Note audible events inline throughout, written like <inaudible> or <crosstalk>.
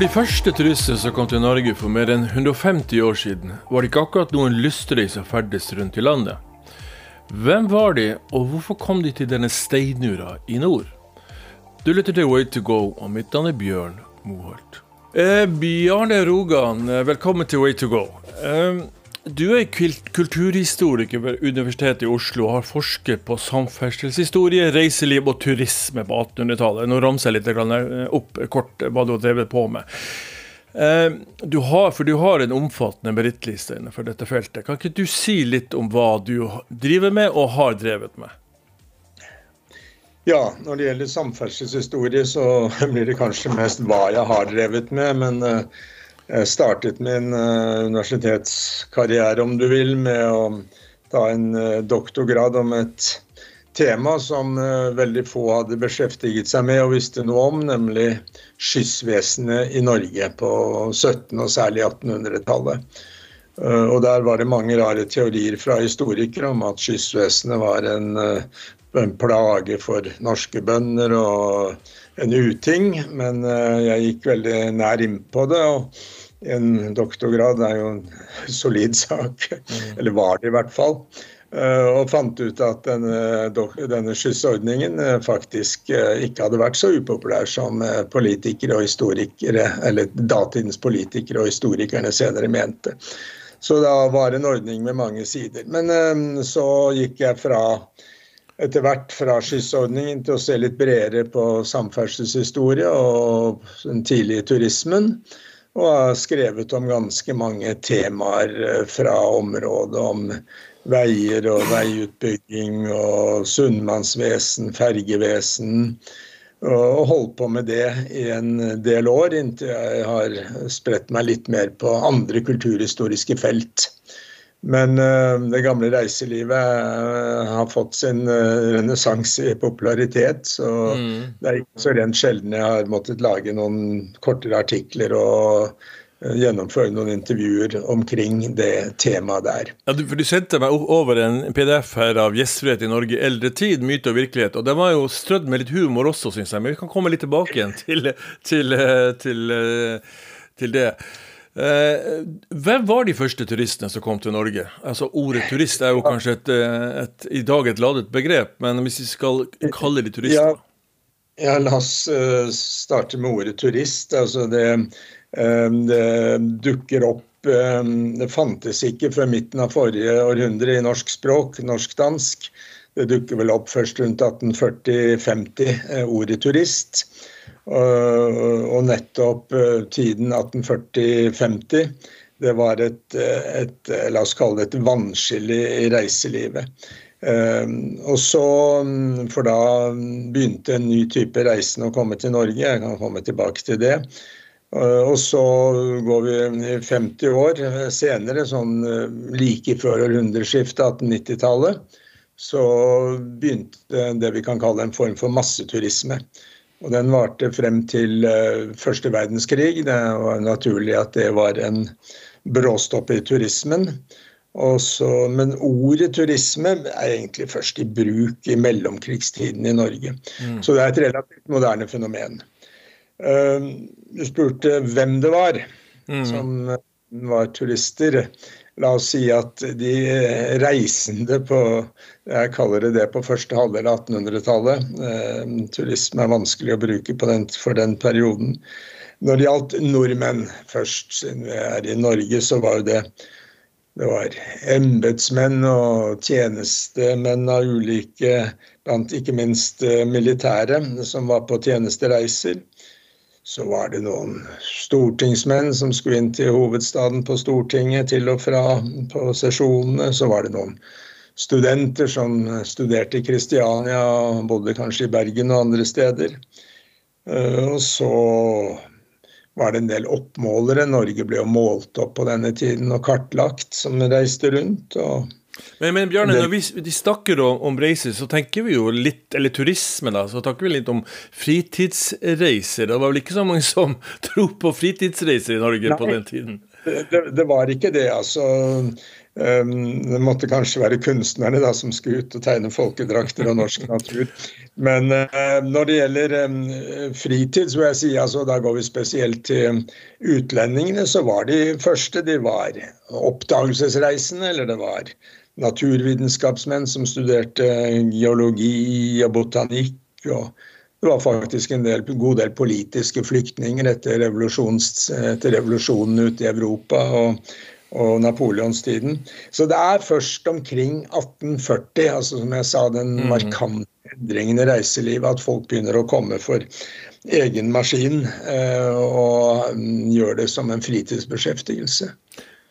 For de første turistene som kom til Norge for mer enn 150 år siden, var det ikke akkurat noen lystrøy som ferdes rundt i landet. Hvem var de, og hvorfor kom de til denne steinura i nord? Du lytter til Way to go, og mitt navn er Bjørn Moholt. Eh, Bjarne Rogan, eh, velkommen til Way to go. Eh, du er kulturhistoriker ved Universitetet i Oslo og har forsket på samferdselshistorie, reiseliv og turisme på 1800-tallet. Nå ramser jeg litt eh, opp kort hva du har drevet på med. Eh, du har, for du har en omfattende merittliste innenfor dette feltet. Kan ikke du si litt om hva du driver med og har drevet med? Ja, når det gjelder samferdselshistorie, så <laughs> blir det kanskje mest hva jeg har drevet med. men jeg startet min eh, universitetskarriere, om du vil, med å ta en eh, doktorgrad om et tema som eh, veldig få hadde beskjeftiget seg med og visste noe om, nemlig skyssvesenet i Norge på 1700- og særlig 1800-tallet. Og Der var det mange rare teorier fra historikere om at skyssvesenet var en, en plage for norske bønder og en uting, men jeg gikk veldig nær innpå det. og en doktorgrad er jo en solid sak, mm. eller var det i hvert fall. Eh, og fant ut at denne, denne skyssordningen eh, faktisk eh, ikke hadde vært så upopulær som politikere og historikere, eller datidens politikere og historikerne senere mente. Så da var en ordning med mange sider. Men så gikk jeg fra etter hvert fra skyssordningen til å se litt bredere på samferdselshistorie og den tidlige turismen og har skrevet om ganske mange temaer eh, fra området om veier og veiutbygging og sunnmannsvesen, fergevesen. Og holdt på med det i en del år, inntil jeg har spredt meg litt mer på andre kulturhistoriske felt. Men uh, det gamle reiselivet uh, har fått sin uh, renessanse i popularitet. Så mm. det er ikke så rent sjelden jeg har måttet lage noen kortere artikler og gjennomføre noen intervjuer omkring det temaet der. Ja, du, for du sendte meg over en PDF her av 'Gjestfrihet i Norge eldre tid, myte og virkelighet'. og Den var jo strødd med litt humor også, syns jeg. Men vi kan komme litt tilbake igjen til, til, til, til det. Eh, hvem var de første turistene som kom til Norge? Altså Ordet turist er jo kanskje et, eh, et, i dag et ladet begrep, men hvis vi skal kalle de turister? Ja, ja la oss uh, starte med ordet turist. Altså det, det dukker opp Det fantes ikke før midten av forrige århundre i norsk språk, norsk-dansk. Det dukker vel opp først rundt 1840-50, uh, ordet turist. Og nettopp eh, tiden 1840-50 det var et, eh, et, eh, la oss kalle det et vannskille i reiselivet. Og så, mm, For da begynte en ny type reisende å komme til Norge. Jeg kan komme tilbake til det. Og så går vi 50 år senere, sånn like før århundreskiftet, 1890-tallet, så begynte det vi kan kalle en form for masseturisme. Og den varte frem til uh, første verdenskrig. Det var naturlig at det var en bråstopp i turismen. Også, men ordet turisme er egentlig først i bruk i mellomkrigstiden i Norge. Mm. Så det er et relativt moderne fenomen. Uh, du spurte hvem det var mm. som var turister. La oss si at de reisende på jeg kaller det det på første halvdel av 1800-tallet. Eh, turisme er vanskelig å bruke den, for den perioden. Når det gjaldt nordmenn først, siden vi er i Norge, så var det det var embetsmenn og tjenestemenn av ulike, blant ikke minst eh, militære, som var på tjenestereiser. Så var det noen stortingsmenn som skulle inn til hovedstaden på Stortinget til og fra på sesjonene. Så var det noen studenter som studerte i Kristiania og bodde kanskje i Bergen og andre steder. Eh, og så var det en del oppmålere. Norge ble jo målt opp på denne tiden og kartlagt, som reiste rundt. og men, men Bjarne, når vi, snakker om, om, reiser, så tenker vi jo litt Eller turisme, da. Så snakker vi litt om fritidsreiser. Det var vel ikke så mange som <laughs> dro på fritidsreiser i Norge Nei, på den tiden? Det, det, var ikke det, altså. det måtte kanskje være kunstnerne da, som skulle ut og tegne folkedrakter og norsk natur. Men når det gjelder fritid, så vil jeg si altså, da går vi spesielt til utlendingene, så var de første de var oppdagelsesreisende, eller det var naturvitenskapsmenn som studerte geologi og botanikk. og det var faktisk en del, god del politiske flyktninger etter, etter revolusjonen ute i Europa og, og napoleonstiden. Så det er først omkring 1840, altså som jeg sa, den mm. markante endringen i reiselivet, at folk begynner å komme for egen maskin eh, og gjør det som en fritidsbeskjeftigelse.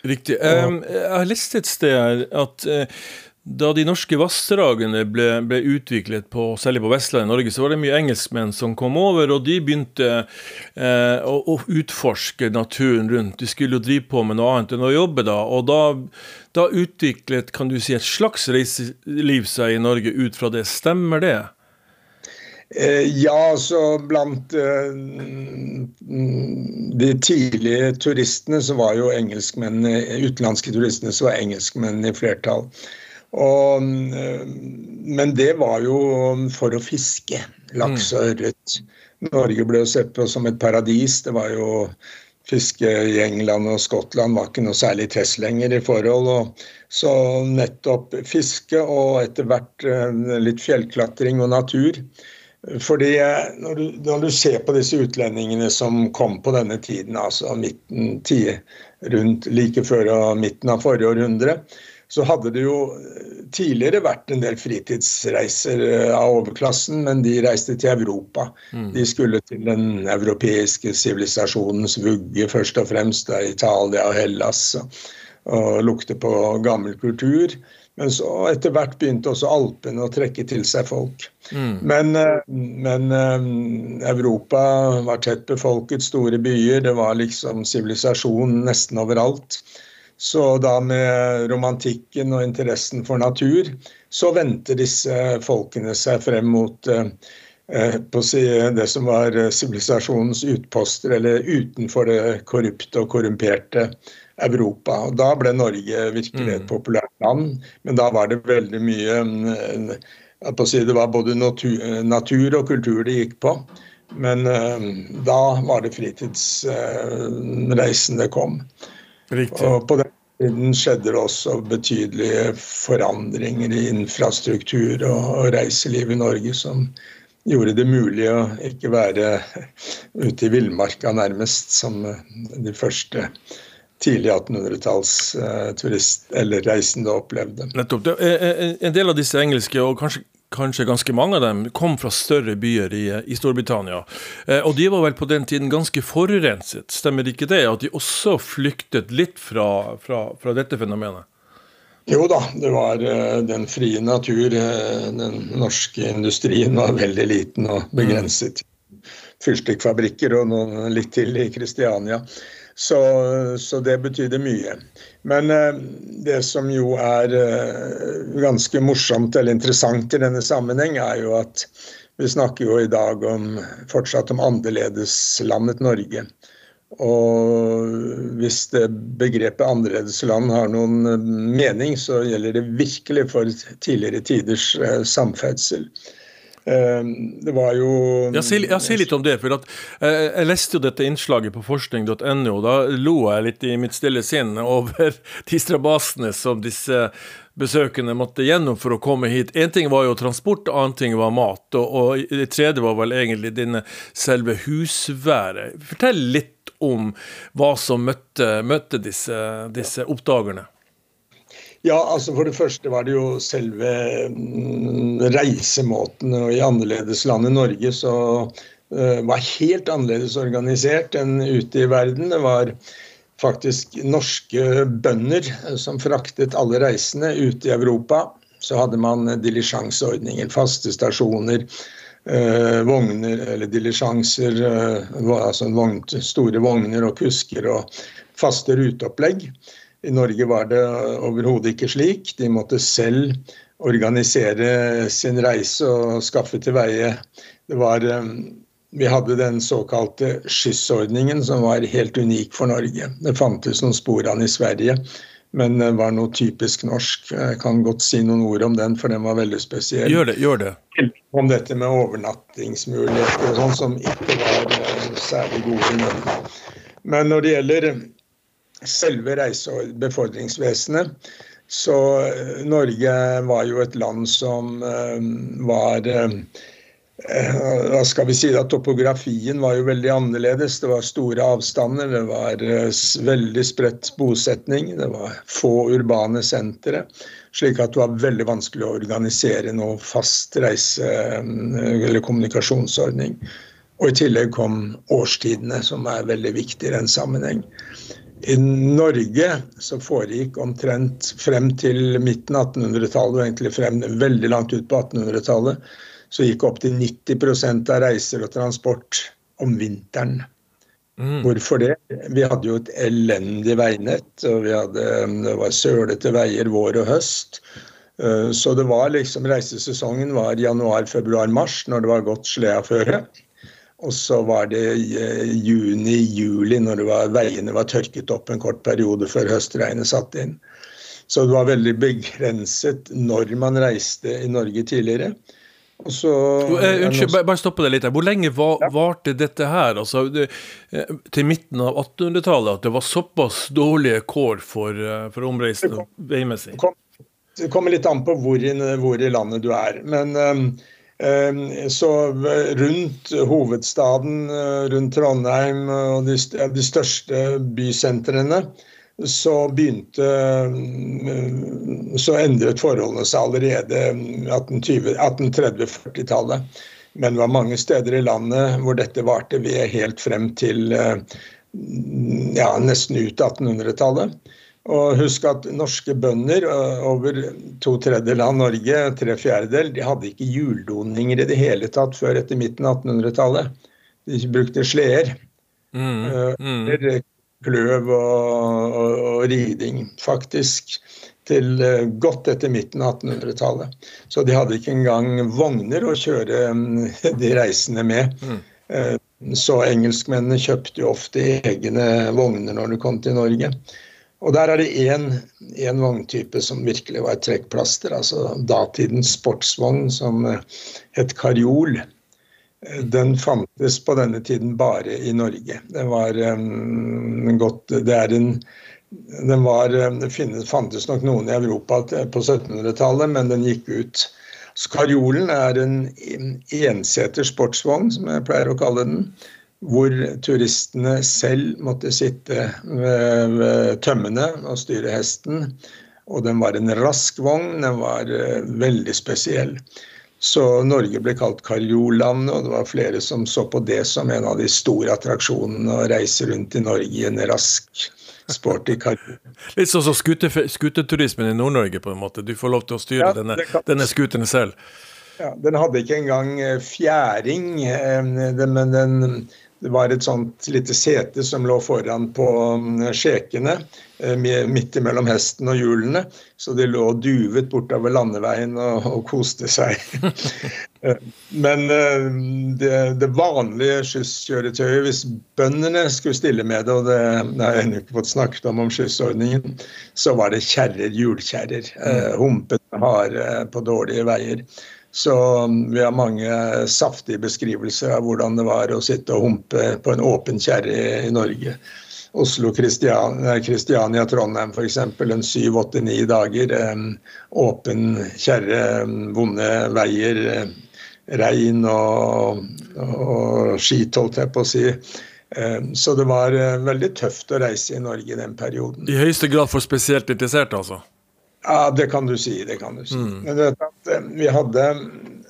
Riktig. Um, jeg har lest et sted her at uh, da de norske vassdragene ble, ble, utviklet, på, særlig på Vestlandet i Norge, så var det mye engelskmenn som kom over, og de begynte eh, å, å, utforske naturen rundt. De skulle jo drive på med noe annet enn å jobbe da. Og da, da utviklet kan du si, et slags reiseliv seg i Norge ut fra det. Stemmer det? Eh, ja, så blant eh, de tidlige turistene så var jo engelskmennene, utenlandske turistene så var engelskmennene i flertall. Og, eh, men det var jo for å fiske laks og ørret. Norge ble jo sett på som et paradis. Det var jo Fiske i England og Skottland var ikke noe særlig test lenger i forhold. Og så nettopp fiske og etter hvert litt fjellklatring og natur fordi når du, når du, ser på disse utlendingene som kom på denne tiden, altså midten, ti, rundt like før og midten av forrige århundre, så hadde det jo eh, tidligere vært en del fritidsreiser eh, av overklassen, men de reiste til Europa. Mm. De skulle til den europeiske sivilisasjonens vugge, først og fremst da Italia og Hellas, og lukte på gammel kultur. Men så etter hvert begynte også Alpene å trekke til seg folk. Mm. Men, eh, men, eh, Europa var tett befolket, store byer. Det var liksom sivilisasjon nesten overalt. Så da med romantikken og interessen for natur, så vendte disse folkene seg frem mot eh, på å si, det som var sivilisasjonens utposter, eller utenfor det korrupte og korrumperte Europa. Og Da ble Norge virkelig et mm. populært land, men da var det veldig mye å si, Det var både natur, og kultur det gikk på. Men uh, da var det fritidsreisen det kom. Riktig. Og på den tiden skjedde det også betydelige forandringer i infrastruktur og, og reiseliv i Norge som gjorde det mulig å ikke være ute i villmarka nærmest som de første tidlig 1800-talls eh, turist- eller reisende opplevde. Nettopp. En del av disse engelske, og kanskje, kanskje ganske mange av dem, kom fra større byer i, i Storbritannia. Eh, og de var vel på den tiden ganske forurenset, stemmer ikke det? At de også flyktet litt fra, fra, fra dette fenomenet? Jo da, det var den frie natur. Den norske industrien var veldig liten og begrenset. Mm. Fyrstikkfabrikker og noen litt til i Kristiania. Så, så, det betydde mye. Men eh, det som jo er eh, ganske morsomt eller interessant i denne sammenheng, er jo at vi snakker jo i dag om, fortsatt om annerledeslandet Norge. Og hvis det begrepet annerledesland har noen mening, så gjelder det virkelig for tidligere tiders eh, samferdsel. Ehm, det var jo sier, si litt om det. for at, eh, Jeg leste jo dette innslaget på forskning.no. Da lo jeg litt i mitt stille sinn over <laughs> de strabasene som disse besøkende måtte gjennom for å komme hit. Én ting var jo transport, annen ting var mat. Og, og det tredje var vel egentlig dine selve husværet. Fortell litt om hva som møtte, møtte disse, disse oppdagerne. Ja, altså For det første var det jo selve mm, reisemåten. og I annerledeslandet Norge så uh, var helt annerledes organisert enn ute i verden. Det var faktisk norske bønder som fraktet alle reisende ute i Europa. Så hadde man dilisjanseordninger, faste stasjoner, eh, vogner eller dilisjanser, eh, altså vogn, store vogner og kusker og faste ruteopplegg. I Norge var det overhodet ikke slik. De måtte selv organisere sin reise og skaffe til veie. Det var, eh, vi hadde den såkalte skyssordningen som var helt unik for Norge. Det fantes noen spor av den i Sverige, men det var noe typisk norsk. Jeg kan godt si noen ord om den, for den var veldig spesiell. Gjør det, gjør det. Om dette med overnattingsmuligheter og sånn, som ikke var eh, særlig gode i Norge. Men når det gjelder selve reise- og befordringsvesenet, så eh, Norge var jo et land som var Eh, hva skal vi si da, Topografien var jo veldig annerledes. Det var store avstander, det var eh, veldig spredt bosetning, det var få urbane sentre. Slik at det var veldig vanskelig å organisere noe fast reise- eh, eller kommunikasjonsordning. Og i tillegg kom årstidene, som er veldig viktig i den sammenheng. I Norge så foregikk omtrent frem til midten av 1800-tallet, og egentlig frem veldig langt ut på 1800-tallet, så gikk opptil 90% av reiser og transport om vinteren. Mm. Hvorfor det? Vi hadde jo et elendig veinett, og vi hadde, det var sølete veier vår og høst. Eh, så det var liksom reisesesongen var januar, februar, mars, når det var godt sleaføre. Og så var det eh, juni, juli, når var, veiene var tørket opp en kort periode før høstregnet satte inn. Så det var veldig begrenset når man reiste i Norge tidligere. Så, eh, unnskyld, bare, bare stoppe deg litt. Hvor lenge var, ja. varte dette her? Altså, det, eh, til midten av 1800-tallet at det var såpass dårlige kår for, eh, for omreisende veimessig? Det, kom, kommer litt an på hvor i, hvor i landet du er. Men um, så rundt hovedstaden, rundt Trondheim og de, største bysentrene, så begynte Så endret forholdene seg allerede 1830-40-tallet. Men det var mange steder i landet hvor dette varte ved helt frem til ja, nesten ut 1800-tallet. Og husk at norske bønder over to tredjedeler av Norge, tre fjerdedel, de hadde ikke hjuldoninger i det hele tatt før etter midten av 1800-tallet. De brukte sleder. Mm, mm. Eller kløv og, og, og riding, faktisk. Til eh, godt etter midten av 1800-tallet. Så de hadde ikke engang vogner å kjøre mm, <laughs> de reisende med. Mm. Eh, så engelskmennene kjøpte jo ofte egne vogner når de kom til Norge. Og der er det én vogntype som virkelig var et trekkplaster. Altså datidens sportsvogn som eh, het Karjol. Den fantes på denne tiden bare i Norge. Det var um, godt Det er en den var, finnes, fantes nok noen i Europa på 1700-tallet, men den gikk ut. Skarjolen er en enseters sportsvogn, som jeg pleier å kalle den. Hvor turistene selv måtte sitte ved, ved tømmene og styre hesten. Og den var en rask vogn, den var uh, veldig spesiell. Så Norge ble kalt Karjolandet, og det var flere som så på det som en av de store attraksjonene å reise rundt i Norge i en rask, sporty karjol. <laughs> Litt sånn som skuteturismen i Nord-Norge, på en måte. Du får lov til å styre ja, denne, kan... denne skuteren selv. Ja, Den hadde ikke engang eh, fjæring, eh, men den det var et sånt lite sete som lå foran på mm, skjekene, eh, midt mellom hesten og hjulene. Så de lå duvet bortover landeveien og, og koste seg. <laughs> Eh, men eh, det, det vanlige skysskjøretøyet, hvis bøndene skulle stille med det, og det, det har jeg ennå ikke fått snakket om om skyssordningen, så var det kjerrer, hjulkjerrer. Humpete, harde på dårlige veier. Så um, vi har mange saftige beskrivelser av hvordan det var å sitte og humpe på en åpen kjerre i Norge. Oslo, Kristiania, Trondheim f.eks. en syv, åtte, ni dager. Åpen kjerre, vonde veier, regn og, og skit, holdt jeg på å si. Så det var eh, veldig tøft å reise i Norge i den perioden. I høyeste grad for spesielt interesserte, altså? Ja, det kan du si. det kan du si. Mm. Men vet at eh, vi hadde,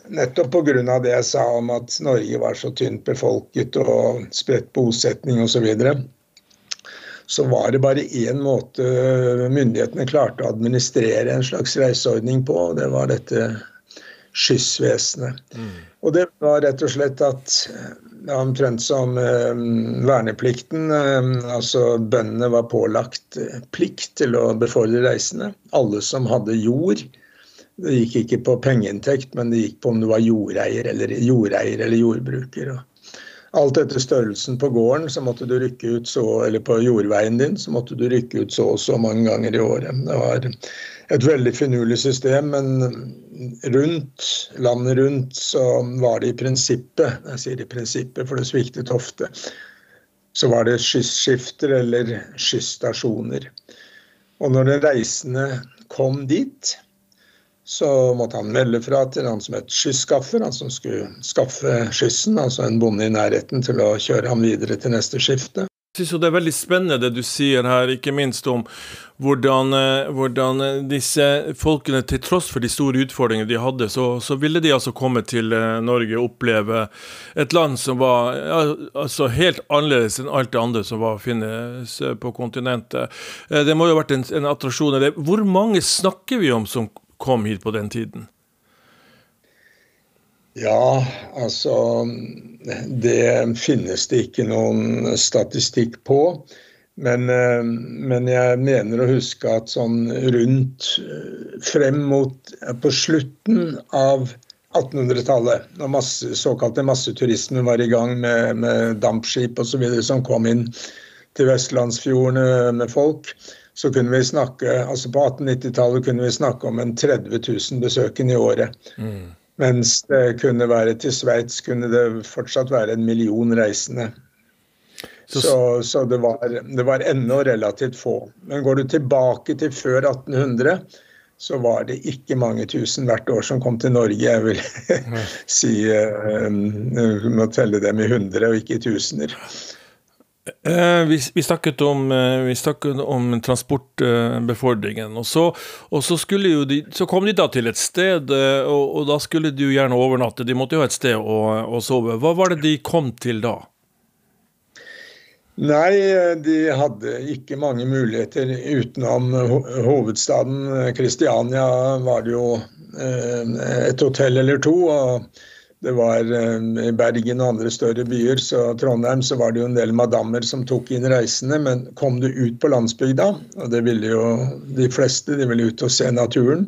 nettopp pga. det jeg sa om at Norge var så tynt befolket og spredt bosetning osv., så, videre, så var det bare én måte myndighetene klarte å administrere en slags reiseordning på, og det var dette skyssvesenet. Mm. Og det var rett og slett at omtrent som eh, verneplikten. Eh, altså Bøndene var pålagt eh, plikt til å befordre reisende. Alle som hadde jord. Det gikk ikke på pengeinntekt, men det gikk på om du var jordeier eller, jordeier eller jordbruker. Alt etter størrelsen på gården, så måtte du rykke ut så, eller på jordveien din, så måtte du rykke ut så og så mange ganger i året. Det var et veldig finurlig system, men rundt, landet rundt så var det i prinsippet, jeg sier i prinsippet, for det sviktet ofte, så var det skyssskifter eller skysstasjoner. Og når den reisende kom dit, så måtte han melde fra til han som het skysskaffer, han som skulle skaffe skyssen, altså en bonde i nærheten til å kjøre ham videre til neste skifte. Jeg synes Det er veldig spennende det du sier her, ikke minst om hvordan, eh, hvordan disse folkene, til tross for de store utfordringene de hadde, så, så ville de altså komme til eh, Norge og oppleve et land som var altså helt annerledes enn alt det andre som var finnes på kontinentet. Eh, det må jo ha vært en, en attraksjon. Hvor mange snakker vi om som kom hit på den tiden? Ja, altså Det finnes det ikke noen statistikk på. Men, eh, men, jeg mener å huske at sånn rundt eh, frem mot På slutten av 1800-tallet, når masse, såkalte masseturisme var i gang med, med dampskip osv. som kom inn til vestlandsfjordene med folk, så kunne vi snakke altså På 1890-tallet kunne vi snakke om en 30 000 besøkende i året. Mm. Mens det kunne være til Sveits kunne det fortsatt være en million reisende. Så, så, det, var, det var ennå relativt få. Men går du tilbake til før 1800, så var det ikke mange tusen hvert år som kom til Norge. Jeg vil <laughs> si uh, må telle dem i hundre og ikke i tusener. Eh, vi, vi, snakket om, eh, vi, snakket om, transportbefordringen. og, så, og så, de, så, kom de da til et sted, eh, og, og, da skulle de jo gjerne overnatte. De måtte jo ha et sted å, å, sove. Hva var det de kom til da? Nei, de hadde ikke mange muligheter utenom hovedstaden. Kristiania var det jo et hotell eller to. og det var eh, I Bergen og andre større byer, så Trondheim, så var det jo en del madammer som tok inn reisende. Men kom du ut på landsbygda, og det ville jo de fleste, de ville ut og se naturen,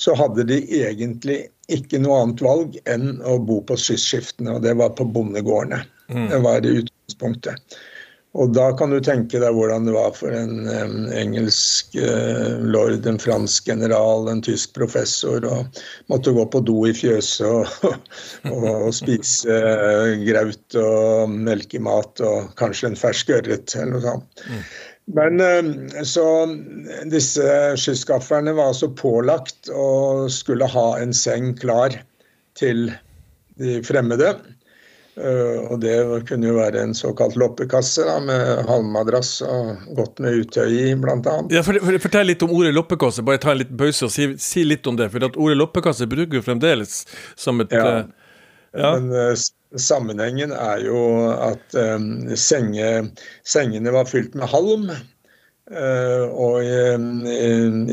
så hadde de egentlig ikke noe annet valg enn å bo på sysskiftene, og det var på bondegårdene. Mm. Det var det utgangspunktet. Og da kan du tenke deg hvordan det var for en en engelsk eh, lord, en fransk general, en tysk professor, og måtte gå på do i fjøset og, <laughs> og, og, spise eh, graut og melkemat og kanskje en fersk ørret eller noe sånt. Mm. Men eh, så disse skyskafferne var altså pålagt å skulle ha en seng klar til de fremmede. Eh, og det kunne jo være en såkalt loppekasse da, med halmmadrass og godt med utøy i, bl.a. Ja, for, for, fortell litt om ordet loppekasse. Bare ta en liten pause og si, si litt om det. For at ordet loppekasse bruker jo fremdeles som et Ja. Uh, ja. Men uh, sammenhengen er jo at um, senge, sengene var fylt med halm. Uh, og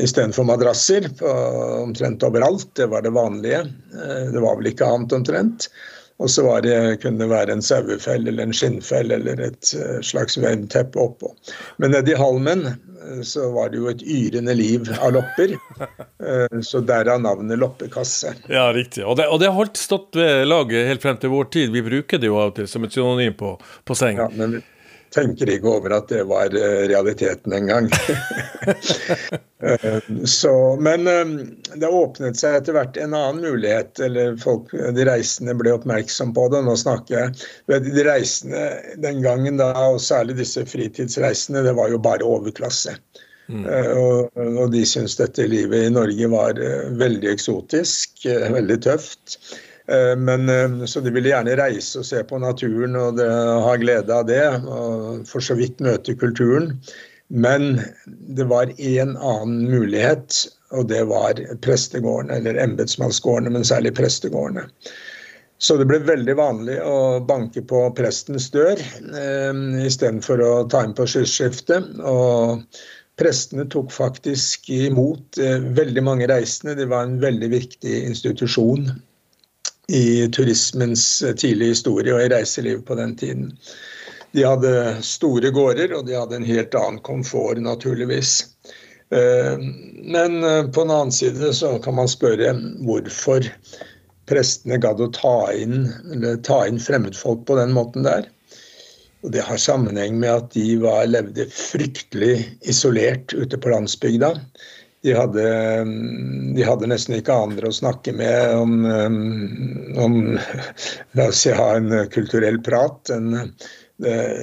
istedenfor madrasser på, omtrent overalt. Det var det vanlige. Uh, det var vel ikke annet omtrent. Og så var det, kunne det være en sauefell eller en skinnfell eller et eh, slags vevteppe oppå. Men nedi halmen eh, så var det jo et yrende liv av lopper. <laughs> Eh, så derav navnet loppekasse. Ja, riktig. Og det, og det har holdt stått ved laget helt frem til vår tid. Vi bruker det jo av og til som et synonym på, på seng. Ja, men tenker ikke over at det var eh, realiteten en gang. <laughs> Eh, men eh, det åpnet seg etter hvert en annen mulighet. eller folk, De reisende ble oppmerksom på det. Nå snakker jeg De reisende den gangen, da, og særlig disse fritidsreisende, det var jo bare overklasse. Mm. Og, og, de syntes dette livet i Norge var veldig eksotisk, veldig tøft. Eh, men, eh, så de ville gjerne reise og se på naturen og ha glede av det. Og for så vidt møte kulturen. Men det var én annen mulighet, og det var prestegårdene, eller embetsmannsgårdene, men særlig prestegårdene. Så det ble veldig vanlig å banke på prestens dør eh, istedenfor å ta inn på skyssskiftet. Og prestene tok faktisk imot eh, veldig mange reisende. Det var en veldig viktig institusjon i turismens tidlige historie og i reiselivet på den tiden. De hadde store gårder, og de hadde en helt annen komfort, naturligvis. Eh, men eh, på en annen side så kan man spørre hvorfor prestene gadd å ta inn, ta inn fremmedfolk på den måten der. Og Det har sammenheng med at de var, levde fryktelig isolert ute på landsbygda. De hadde, de hadde, nesten ikke andre å snakke med om, om La oss si ha en kulturell prat. En,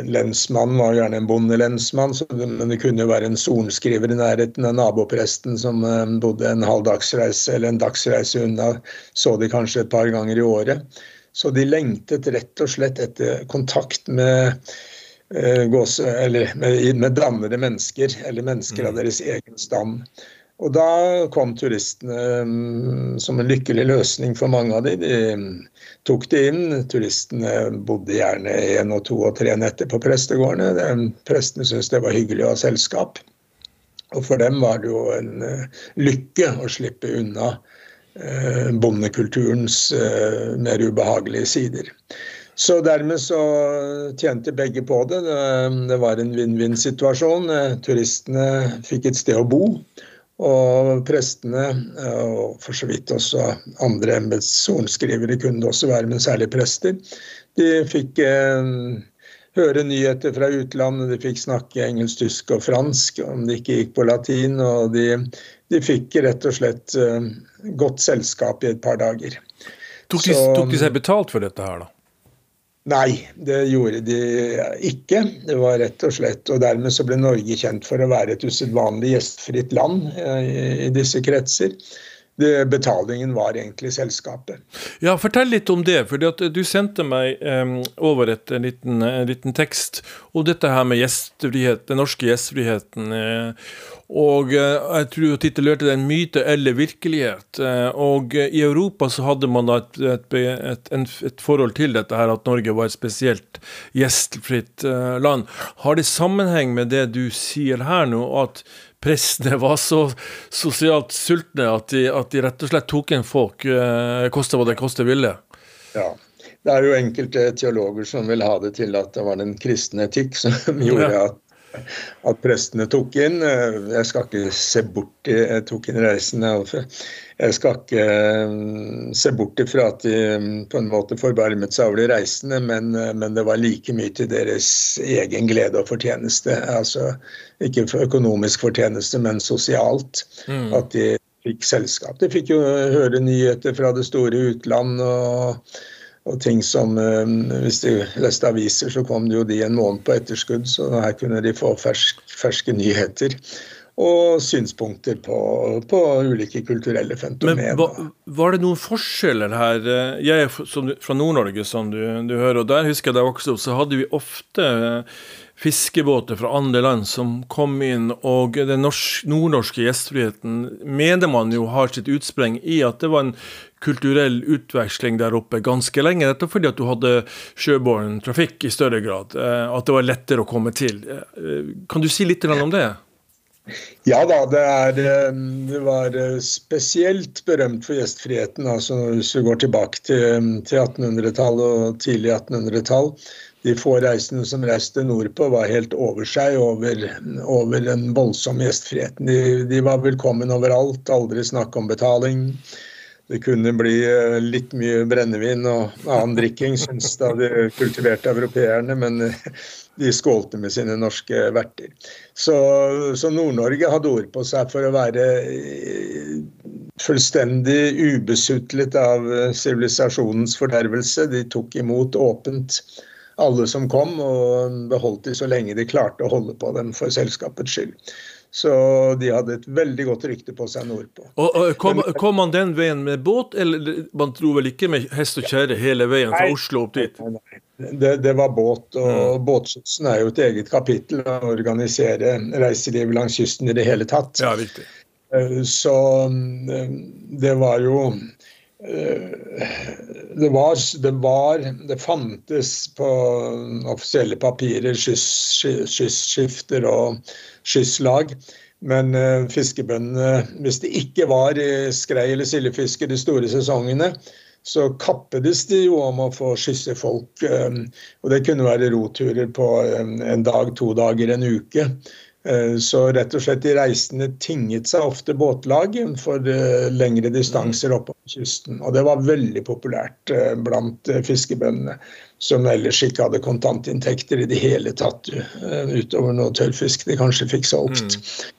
Lensmannen var gjerne en bondelensmann, men det kunne jo være en sorenskriver i nærheten av nabopresten som bodde en halv dagsreise eller en dagsreise unna. Så de kanskje et par ganger i året. Så de lengtet rett og slett etter kontakt med eh, gåse, eller med, med dannede mennesker, eller mennesker av mm. deres egen stand. Og da kom turistene um, som en lykkelig løsning for mange av dem. De tok det inn. Turistene bodde gjerne én og to og tre netter på prestegårdene. Prestene syntes det var hyggelig å ha selskap. Og for dem var det jo en uh, lykke å slippe unna Eh, bondekulturens eh, mer ubehagelige sider. Så dermed så tjente begge på det. Det var en vinn-vinn-situasjon. Turistene fikk et sted å bo. Og prestene, og for så vidt også andre embetssorenskrivere kunne det også være, men særlig prester, de fikk høre nyheter fra utlandet, de fikk snakke engelsk, tysk og fransk om de ikke gikk på latin. og de de fikk rett og slett eh, godt selskap i et par dager. Tok de, Så, tok de, seg betalt for dette her, da? Nei, det gjorde de ikke. Det var rett og slett, og Dermed så ble Norge kjent for å være et usedvanlig gjestfritt land i, i disse kretser det, betalingen var egentlig selskapet. Ja, Fortell litt om det. for Du sendte meg um, over et, en, liten, en, liten, tekst om dette her med gjestfrihet, den norske gjestfriheten. Uh, og uh, jeg tror jo titulerte det 'En myte eller virkelighet'. Uh, og i Europa så hadde man da et, et, et, forhold til dette her, at Norge var et spesielt gjestfritt land. Har det sammenheng med det du sier her nå? at prestene <laughs> var så sosialt sultne at de, at de rett og slett tok inn folk, eh, koste hva det koste ville. Ja. Det er jo enkelte teologer som vil ha det til at det var den kristne etikk som <laughs> gjorde at at prestene tok inn. Eh, jeg skal ikke se bort jeg tok inn reisen, Jeg skal ikke mm, se bort ifra at de mm, på en måte forbarmet seg over de reisende, men, eh, men, det var like mye til deres egen glede og fortjeneste. Altså ikke for økonomisk fortjeneste, men sosialt. Mm. At de fikk selskap. De fikk jo høre nyheter fra det store utland. og og ting som eh, Hvis de leste aviser, så kom det jo de en måned på etterskudd, så her kunne de få fersk, ferske nyheter. Og synspunkter på, på ulike kulturelle fenomener. Men Var det noen forskjeller her? Jeg er fra Nord-Norge, som du, du, hører, og der husker jeg vokste opp, så hadde vi ofte fiskebåter fra andre land som kom inn, og den nordnorske gjestfriheten mener man jo har sitt utspreng i at det var en kulturell utveksling der oppe ganske lenge. Dette fordi at du hadde sjøbåren trafikk i større grad. Eh, at det var lettere å komme til. Eh, kan du si litt om det? Ja da, det, er, eh, det var spesielt berømt for gjestfriheten. altså Hvis du går tilbake til, til 1800-tallet og tidlig 1800-tall de få reisende som reiste nordpå, var helt over seg over, over den voldsomme gjestfriheten. De, de, var velkommen overalt, aldri snakk om betaling. Det kunne bli eh, litt mye brennevin og annen drikking, syns da de kultiverte europeerne, men eh, de skålte med sine norske verter. Så, så Nord-Norge hadde ord på seg for å være eh, fullstendig ubesutlet av sivilisasjonens fordervelse. De tok imot åpent alle som kom, og beholdt de så lenge de klarte å holde på dem for selskapets skyld. Så de hadde et veldig godt rykte på seg nordpå. Og, og kom, kom, man den veien med båt, eller man tror vel ikke med hest og kjerre hele veien fra Oslo opp dit? Nei, nei. Det, det, var båt, og mm. båtskytsen er jo et eget kapittel å organisere reiselivet langs kysten i det hele tatt. Ja, riktig. Eh, så eh, det var jo det var, det var, det fantes på offisielle papirer skyssskifter og skysslag. Men uh, fiskebøndene, hvis det ikke var skrei eller sildefiske de store sesongene, så kappedes de jo om å få skysse folk. Og det kunne være roturer på en dag, to dager, en uke. Eh, så rett og slett de reisende tinget seg ofte båtlag for eh, lengre distanser oppover kysten. Og det var veldig populært eh, blant fiskebøndene, som ellers ikke hadde kontantinntekter i det hele tatt, utover noe tørrfisk de kanskje fikk solgt. Mm.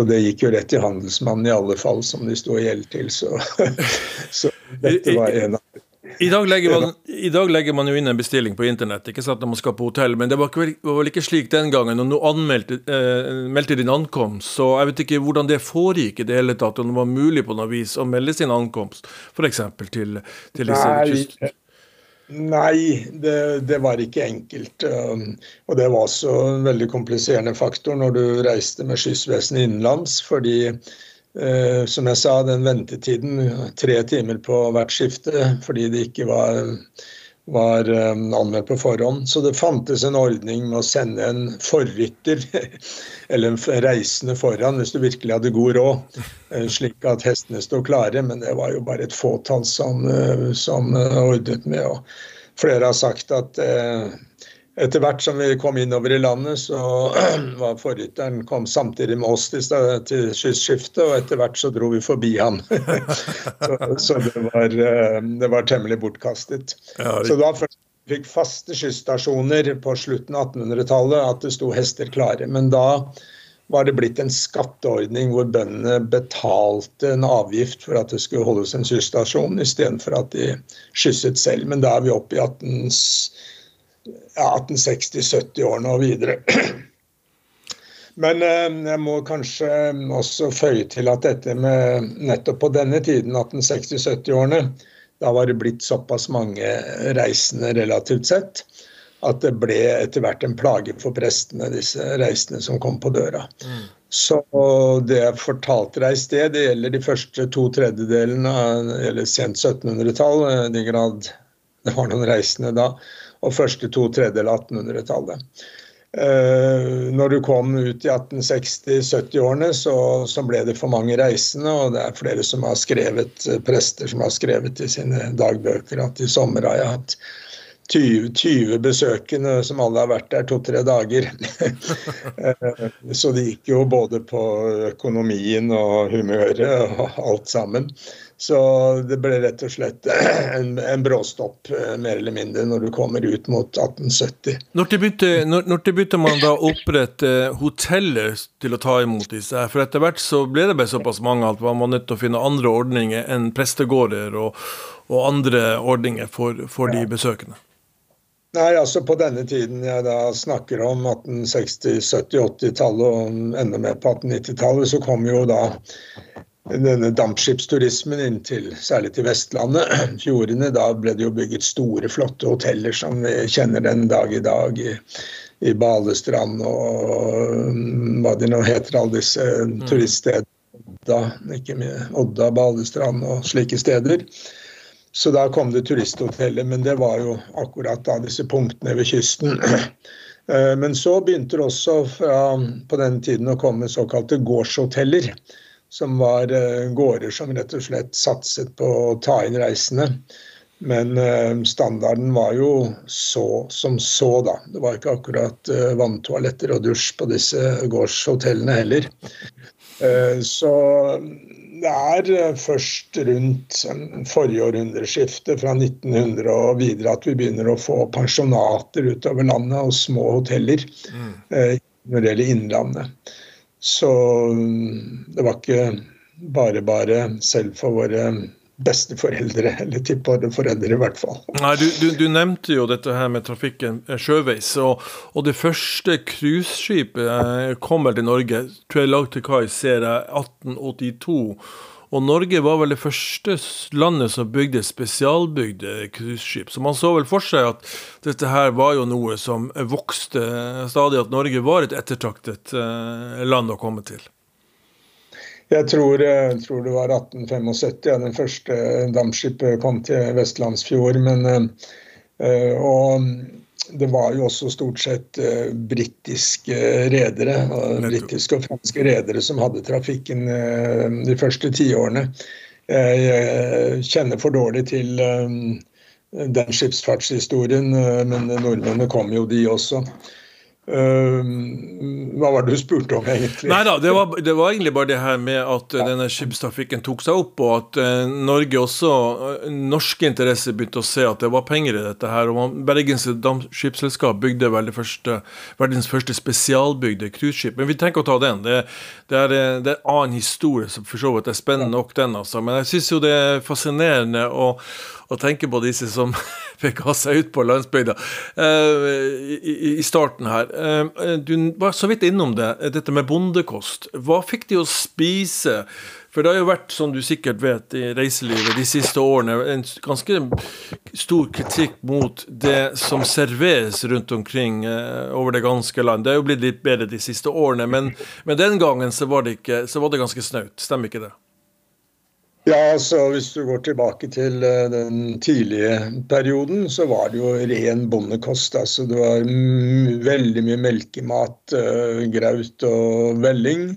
Og det gikk jo rett til handelsmannen i alle fall, som de sto i gjeld til. Så, <laughs> så dette var en av i dag, man, I dag, legger man, jo inn en bestilling på internett ikke sant, når man skal på hotell, men det var, ikke, var vel ikke slik den gangen. Og nå anmeldte eh, meldte din ankomst, så jeg vet ikke hvordan det foregikk i det hele tatt, om det var mulig på noe vis å melde sin ankomst, f.eks. til, til disse kyst... Nei, det, det, var ikke enkelt. Um, og det var også en veldig kompliserende faktor når du reiste med Skyssvesenet innenlands, fordi Eh, som jeg sa, den ventetiden, tre timer på hvert skifte fordi det ikke var, var eh, anmeldt på forhånd. Så det fantes en ordning med å sende en forrytter, <laughs> eller en reisende foran, hvis du virkelig hadde god råd, eh, slik at hestene sto klare. Men det var jo bare et fåtall som, som ordnet med. Og flere har sagt at etter hvert som vi kom innover i landet, så <clears throat> var forrytteren kom samtidig med oss til, til kystskiftet, og etter hvert så dro vi forbi han. <laughs> så, det, var, eh, det, var, temmelig bortkastet. Ja, det... Så da først fikk faste skysstasjoner på slutten av 1800-tallet at det sto hester klare. Men da var det blitt en skatteordning hvor bøndene betalte en avgift for at det skulle holdes en skysstasjon, istedenfor at de skysset selv. Men da er vi oppe i 18 ja, 1860-70-årene og videre. <clears throat> Men eh, jeg må kanskje også føye til at dette med nettopp på denne tiden, 1860-70-årene, da var det blitt såpass mange reisende relativt sett at det ble etter hvert en plage for prestene, disse reisende som kom på døra. Mm. Så det jeg fortalte deg i sted, det gjelder de første to tredjedelene eller sent 1700-tall, i den grad det var noen reisende da og første to tredjedeler av 1800-tallet. Uh, når du kom ut i 1860-70-årene, så, så, ble det for mange reisende. Og det er flere som har skrevet, eh, prester som har skrevet i sine dagbøker at i sommer har jeg hatt 20, 20 besøkende som alle har vært der to-tre dager. uh, <laughs> så det gikk jo både på økonomien og humøret og alt sammen. Så det ble rett og slett <clears throat> en, en bråstopp, eh, mer eller mindre, når du kommer ut mot 1870. Når begynte, når, når begynte man da å opprette hoteller til å ta imot disse? For etter hvert så ble det bare såpass mange at man var nødt til å finne andre ordninger enn prestegårder og, og andre ordninger for, for de besøkende. Nei, altså På denne tiden jeg da snakker om 1860-, 70-, 80-tallet og enda mer på 1890-tallet, så kom jo da denne dampskipsturismen inn til, særlig til Vestlandet, <clears throat> fjordene, da ble det jo bygget store, flotte hoteller som vi kjenner den dag i dag. i, i Balestrand og mm, hva de nå heter, alle disse mm. turiststedene. Odda, ikke med Odda, Balestrand og slike steder. Så da kom det turisthoteller, men det var jo akkurat da disse punktene ved kysten. <clears throat> Eh, men så begynte det også fra, på den tiden å komme såkalte gårdshoteller som var uh, gårder som rett og slett satset på å ta inn reisende. Men uh, standarden var jo så som så, da. Det var ikke akkurat uh, vanntoaletter og dusj på disse gårdshotellene heller. så det er først rundt forrige århundreskifte, fra 1900 og videre, at vi begynner å få pensjonater utover landet og små hoteller mm. når det gjelder Innlandet. Så mm, det var ikke bare bare selv for våre besteforeldre, eller tipporeforeldre i hvert fall. Nei, du, du, du, nevnte jo dette her med trafikken eh, sjøveis, og, og det første cruiseskipet kommer kom vel til Norge, tror jeg lag til kai, ser jeg, 1882. Og Norge var vel det første landet som bygde spesialbygde cruiseskip. Så man så vel for seg at dette her var jo noe som vokste stadig, at Norge var et ettertraktet eh, land å komme til. Jeg tror, jeg eh, tror det var 1875 ja, den første dampskipet kom til Vestlandsfjord. Men, eh, og det var jo også stort sett uh, britiske redere, britiske og franske redere som hadde trafikken uh, de første tiårene. Jeg kjenner for dårlig til um, den skipsfartshistorien, uh, men nordmennene kom jo, de også. Uh, hva var det du spurte om, egentlig? Nei da, det var, det var, egentlig bare det her med at ja. denne skipstrafikken tok seg opp, og at uh, Norge også, norske interesser begynte å se at det var penger i dette her. og Bergens Dampskipsselskap bygde vel det første, verdens første spesialbygde cruiseskip. Men vi tenker å ta den. Det, det, er, det er en annen historie som for så vidt er spennende nok, den. altså. Men jeg syns jo det er fascinerende å, å tenke på disse som <laughs> fikk ha seg ut på landsbygda uh, i, i, starten her. Uh, du var så vidt innom det, dette med bondekost. Hva fikk de å spise? For det har jo vært, som du sikkert vet, i reiselivet de siste årene en ganske stor kritikk mot det som serveres rundt omkring uh, over det ganske land. Det er jo blitt litt bedre de siste årene, men, men den gangen så var, det ikke, så var det ganske snaut. Stemmer ikke det? Ja, altså Hvis du går tilbake til uh, den tidlige perioden, så var det jo ren bondekost. altså Det var veldig mye melkemat, uh, graut og velling.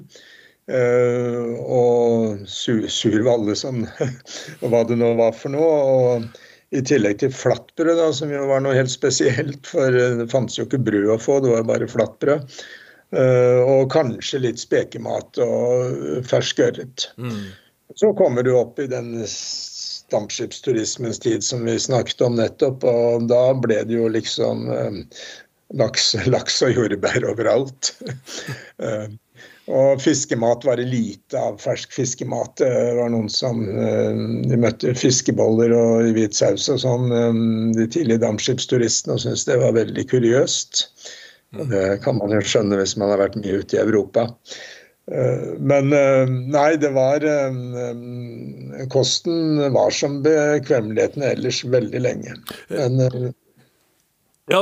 Uh, og sur, sur valle, som, <laughs> hva det nå var for noe. Og i tillegg til flatbrød, da, som jo var noe helt spesielt, for det fantes jo ikke brød å få, det var bare flatbrød. og kanskje litt spekemat og fersk ørret. Mm. Så kommer du opp i den dampskipsturismens tid som vi snakket om nettopp, og da ble det jo liksom eh, laks, <laughs> laks og jordbær overalt. <laughs> eh, og fiskemat var det lite av fersk fiskemat. Det var noen som eh, de møtte fiskeboller og hvit saus og sånn, eh, de tidlige dampskipsturistene, og syntes det var veldig kuriøst. Det kan man jo skjønne hvis man har vært mye ute i Europa. Eh, men eh, nei, det var eh, Kosten var som bekvemmeligheten ellers veldig lenge. Men ja,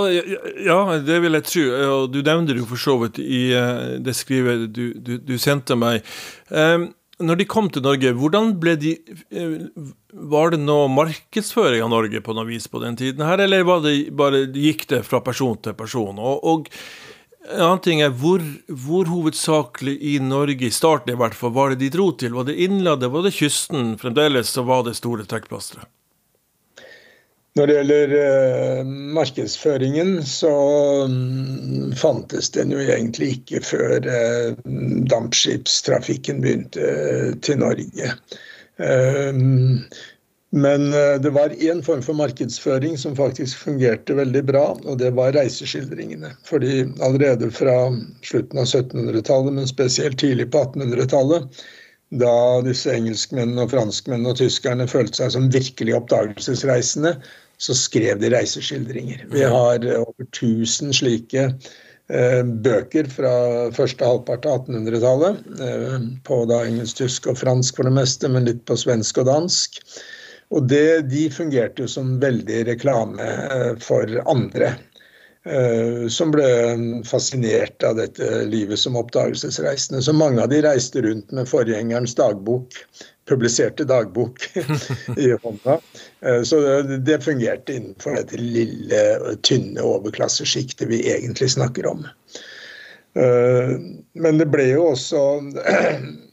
ja, det vil jeg tro. Du nevnte det jo for så vidt i det skrivet du, du, du, sendte meg. Når de kom til Norge, hvordan ble de Var det noe markedsføring av Norge på noe vis på den tiden her, eller var det bare, gikk det fra person til person? Og, og en annen ting er hvor, hvor, hovedsakelig i Norge, i starten i hvert fall, var det de dro til? Var det innlandet, var det kysten? Fremdeles så var det store trekkplasteret. Når det gjelder eh, markedsføringen, så um, fantes den jo egentlig ikke før eh, dampskipstrafikken begynte eh, til Norge. Um, men eh, det var én form for markedsføring som faktisk fungerte veldig bra, og det var reiseskildringene. Fordi allerede fra slutten av 1700-tallet, men spesielt tidlig på 1800-tallet, da disse engelskmennene og franskmennene og tyskerne følte seg som virkelig oppdagelsesreisende, så skrev de reiseskildringer. Vi har over 1000 slike eh, bøker fra første halvpart av 1800-tallet. Eh, på da engelsk, tysk og fransk for det meste, men litt på svensk og dansk. Og det, de fungerte jo som veldig reklame eh, for andre. Eh, som ble fascinert av dette livet som oppdagelsesreisende. Så mange av de reiste rundt med forgjengerens dagbok, publiserte dagbok <laughs> i hånda. Eh, så det, fungerte innenfor dette lille, tynne overklassesjiktet vi egentlig snakker om. Men det ble jo også <clears throat>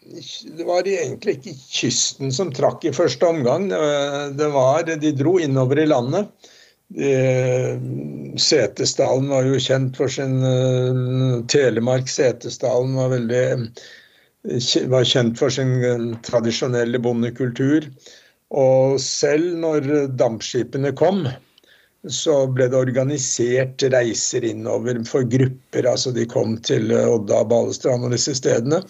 det var egentlig ikke kysten som trakk i første omgang. Det var, de dro innover i landet. Setesdalen var jo kjent for sin uh, Telemark Setesdalen var veldig var kjent for sin uh, tradisjonelle bondekultur. Og selv når dampskipene kom, så ble det organisert reiser innover for grupper. altså De kom til Odda, Balestrand og disse stedene.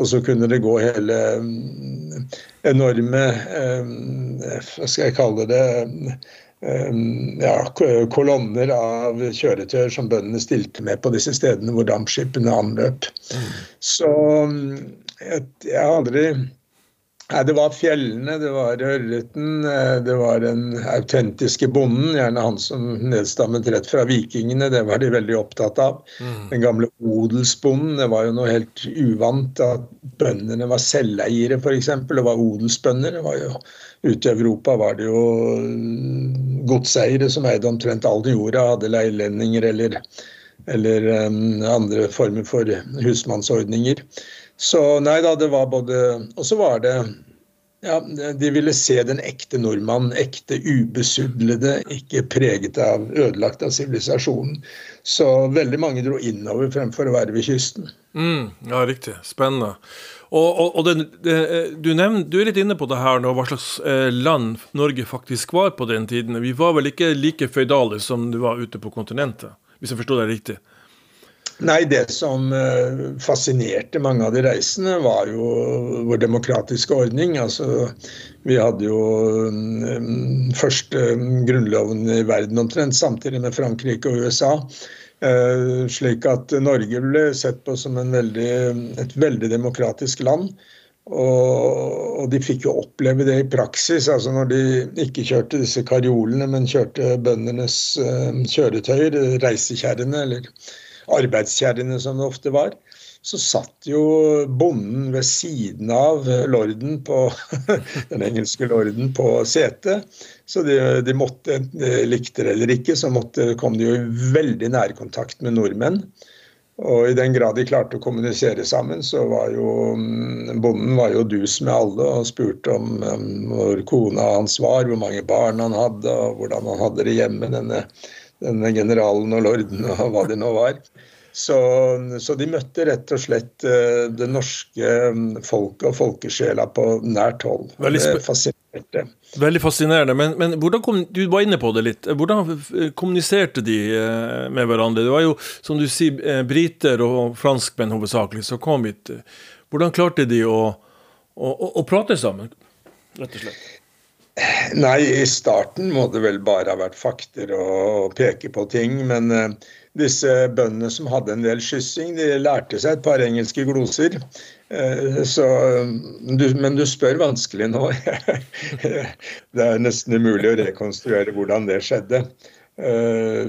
Og så kunne det gå hele mm, enorme eh, Hva skal jeg kalle det? Eh, ja, kolonner av kjøretøyer som bøndene stilte med på disse stedene hvor dampskipene anløp. Mm. Så mm, jeg har aldri Nei, Det var fjellene, det var ørreten, eh, det var den autentiske bonden. Gjerne han som nedstammet rett fra vikingene, det var de veldig opptatt av. Mm. Den gamle odelsbonden, det var jo noe helt uvant at bøndene var selveiere, f.eks. Og var odelsbønder. Det var jo, ute i Europa var det jo mm, godseiere som eide omtrent all jorda, hadde leilendinger eller, eller um, andre former for husmannsordninger. Så nei da, det var både Og så var det ja, de ville se den ekte nordmannen. ekte ubesudlede, ikke preget av ødelagt av sivilisasjonen. Så veldig mange dro innover fremfor å være ved kysten. Mm, ja, riktig. Spennende. Og, og, og det, du, nevner, du, er litt inne på det her nå, hva slags eh, land Norge faktisk var på den tiden. Vi var vel ikke like føydale som du var ute på kontinentet, hvis jeg forsto deg riktig? Nei, det som eh, fascinerte mange av de reisende, var jo vår demokratiske ordning. Altså, vi hadde jo først første grunnloven i verden omtrent, samtidig med Frankrike og USA. Eh, slik at Norge ble sett på som veldig, et veldig demokratisk land. Og, de fikk jo oppleve det i praksis. altså Når de ikke kjørte disse karjolene, men kjørte bøndenes uh, kjøretøyer, reisekjerrene, eller arbeidskjerrene som det ofte var så satt jo bonden ved siden av lorden på <laughs> den engelske lorden på setet. Så de, de måtte, de likte det eller ikke, så måtte, kom de jo i veldig nærkontakt med nordmenn. Og i den grad de klarte å kommunisere sammen, så var jo mm, bonden var jo dus med alle og spurte om hvor kona hans var, hvor mange barn han hadde, og hvordan han hadde det hjemme, denne, denne generalen og lorden og hva det nå var. Så, så, de møtte rett og slett eh, det norske mm, folket og folkesjela på nært hold. Veldig, fascinerende. Veldig fascinerende. Men, men hvordan kom, du var inne på det litt. Hvordan kommuniserte de eh, med hverandre? Det var jo, som du sier, eh, briter og franskmenn hovedsakelig som kom hit. Hvordan klarte de å, å, å, å prate sammen, rett og slett? Nei, i starten må det vel bare ha vært fakter og peke på ting. Men disse bøndene som hadde en del skyssing, de lærte seg et par engelske gloser. Eh, så, men du spør vanskelig nå. <laughs> Det er nesten umulig å rekonstruere hvordan det skjedde. Eh,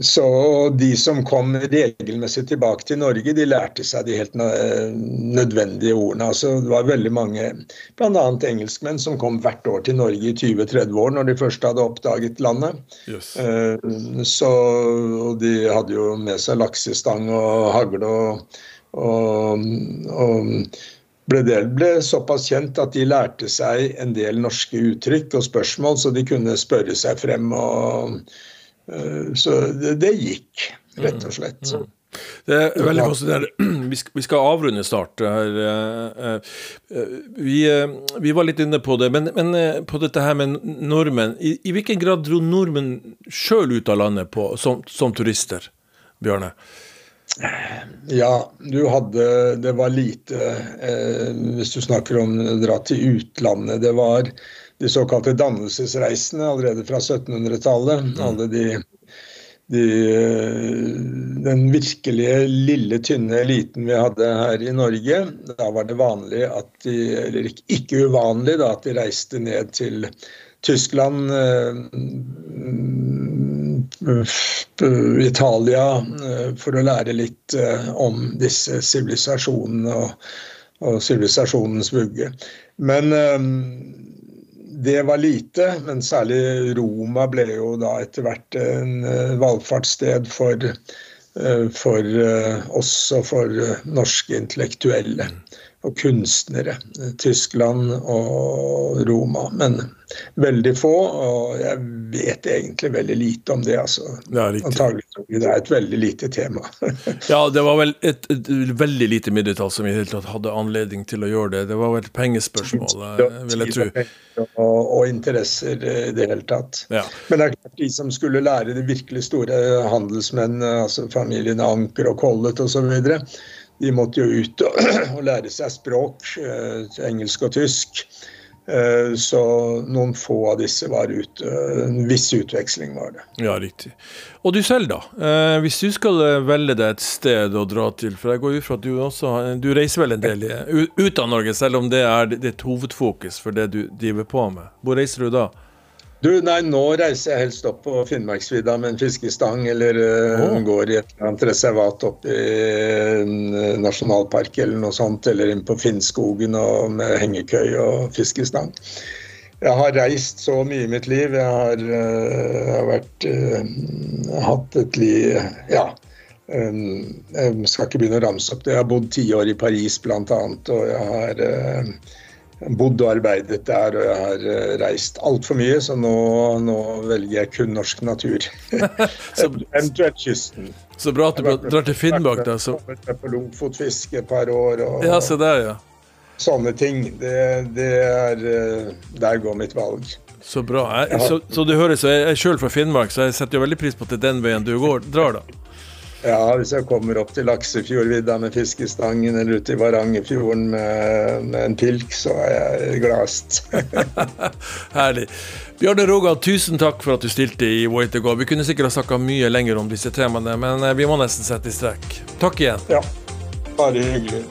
så de som kom regelmessig tilbake til Norge, de lærte seg de helt nødvendige ordene. Altså, det var veldig mange, bl.a. engelskmenn, som kom hvert år til Norge i 20-30 år når de først hadde oppdaget landet. Yes. Eh, så de hadde jo med seg laksestang og hagle og, og, og ble, del, ble såpass kjent at de lærte seg en del norske uttrykk og spørsmål, så de kunne spørre seg frem. Og, uh, så det, det, gikk, rett og slett. Mm. mm. Det er veldig fascinerende. <clears throat> Vi skal, avrunde snart. her. Eh, eh, vi, vi, var litt inne på det, men, men på dette her med nordmenn. I, I, hvilken grad dro nordmenn sjøl ut av landet på, som, som turister, Bjørne? Ja, du hadde Det var lite eh, Hvis du snakker om å dra til utlandet. Det var de såkalte dannelsesreisene allerede fra 1700-tallet. Mm. Alle de, de, Den virkelige lille, tynne eliten vi hadde her i Norge. Da var det vanlig at de Eller ikke uvanlig da, at de reiste ned til Tyskland, eh, Italia, eh, for å lære litt eh, om disse sivilisasjonene og, sivilisasjonens vugge. Men det var lite, men særlig Roma ble jo da etter hvert en valgfartssted for, for oss og for norske intellektuelle og kunstnere. Tyskland og Roma. Men veldig få, og jeg vet egentlig veldig lite om det. altså. Ja, Antagelig det er et veldig lite tema. <laughs> ja, det var vel et, et, veldig lite middeltall som i hele tatt hadde anledning til å gjøre det. Det var vel et pengespørsmål, eh, vil jeg tro. Og, og, interesser i det hele tatt. Ja. Men det er klart de som skulle lære de virkelig store handelsmenn, altså familiene Anker og Collett osv., de måtte jo ut og, <clears throat> og lære seg språk, eh, engelsk og tysk. Eh, så noen få av disse var ute. En viss utveksling var det. Ja, riktig. Og du selv, da? Eh, hvis du skal velge deg et sted å dra til, for jeg går ut fra at du også du reiser vel en del ut av Norge, selv om det er ditt hovedfokus for det du driver på med. Hvor reiser du da? Du, nei, Nå reiser jeg helst opp på Finnmarksvidda med en fiskestang, eller uh, går i et eller annet reservat opp i en uh, nasjonalpark eller noe sånt, eller inn på Finnskogen og med hengekøy og fiskestang. Jeg har reist så mye i mitt liv. Jeg har, uh, jeg har vært, hatt et liv Ja. jeg skal ikke begynne å ramse opp det. Jeg har bodd ti år i Paris bl.a. Og jeg har bodd og arbeidet der, og jeg har eh, reist altfor mye, så nå, nå, velger jeg kun norsk natur. <laughs> Eventuelt kysten. Så bra at du drar til Finnmark, da. Så... Jeg på lungfotfiske et par år. Og, ja, se der, ja. Sånne ting. Det, det er eh, Der går mitt valg. Så bra. Jeg, så, så, du hører, så jeg er sjøl fra Finnmark, så jeg setter jo veldig pris på at det er den veien du går, drar, da. Ja, hvis jeg kommer opp til Laksefjordvidda med fiskestangen eller ut i Varangerfjorden med, med, en pilk, så er jeg gladest. <laughs> Herlig. Bjarne Rogan, tusen takk for at du stilte i Way to go. Vi kunne sikkert ha snakka mye lenger om disse temaene, men eh, vi må nesten sette i strekk. Takk igjen. Ja, bare hyggelig.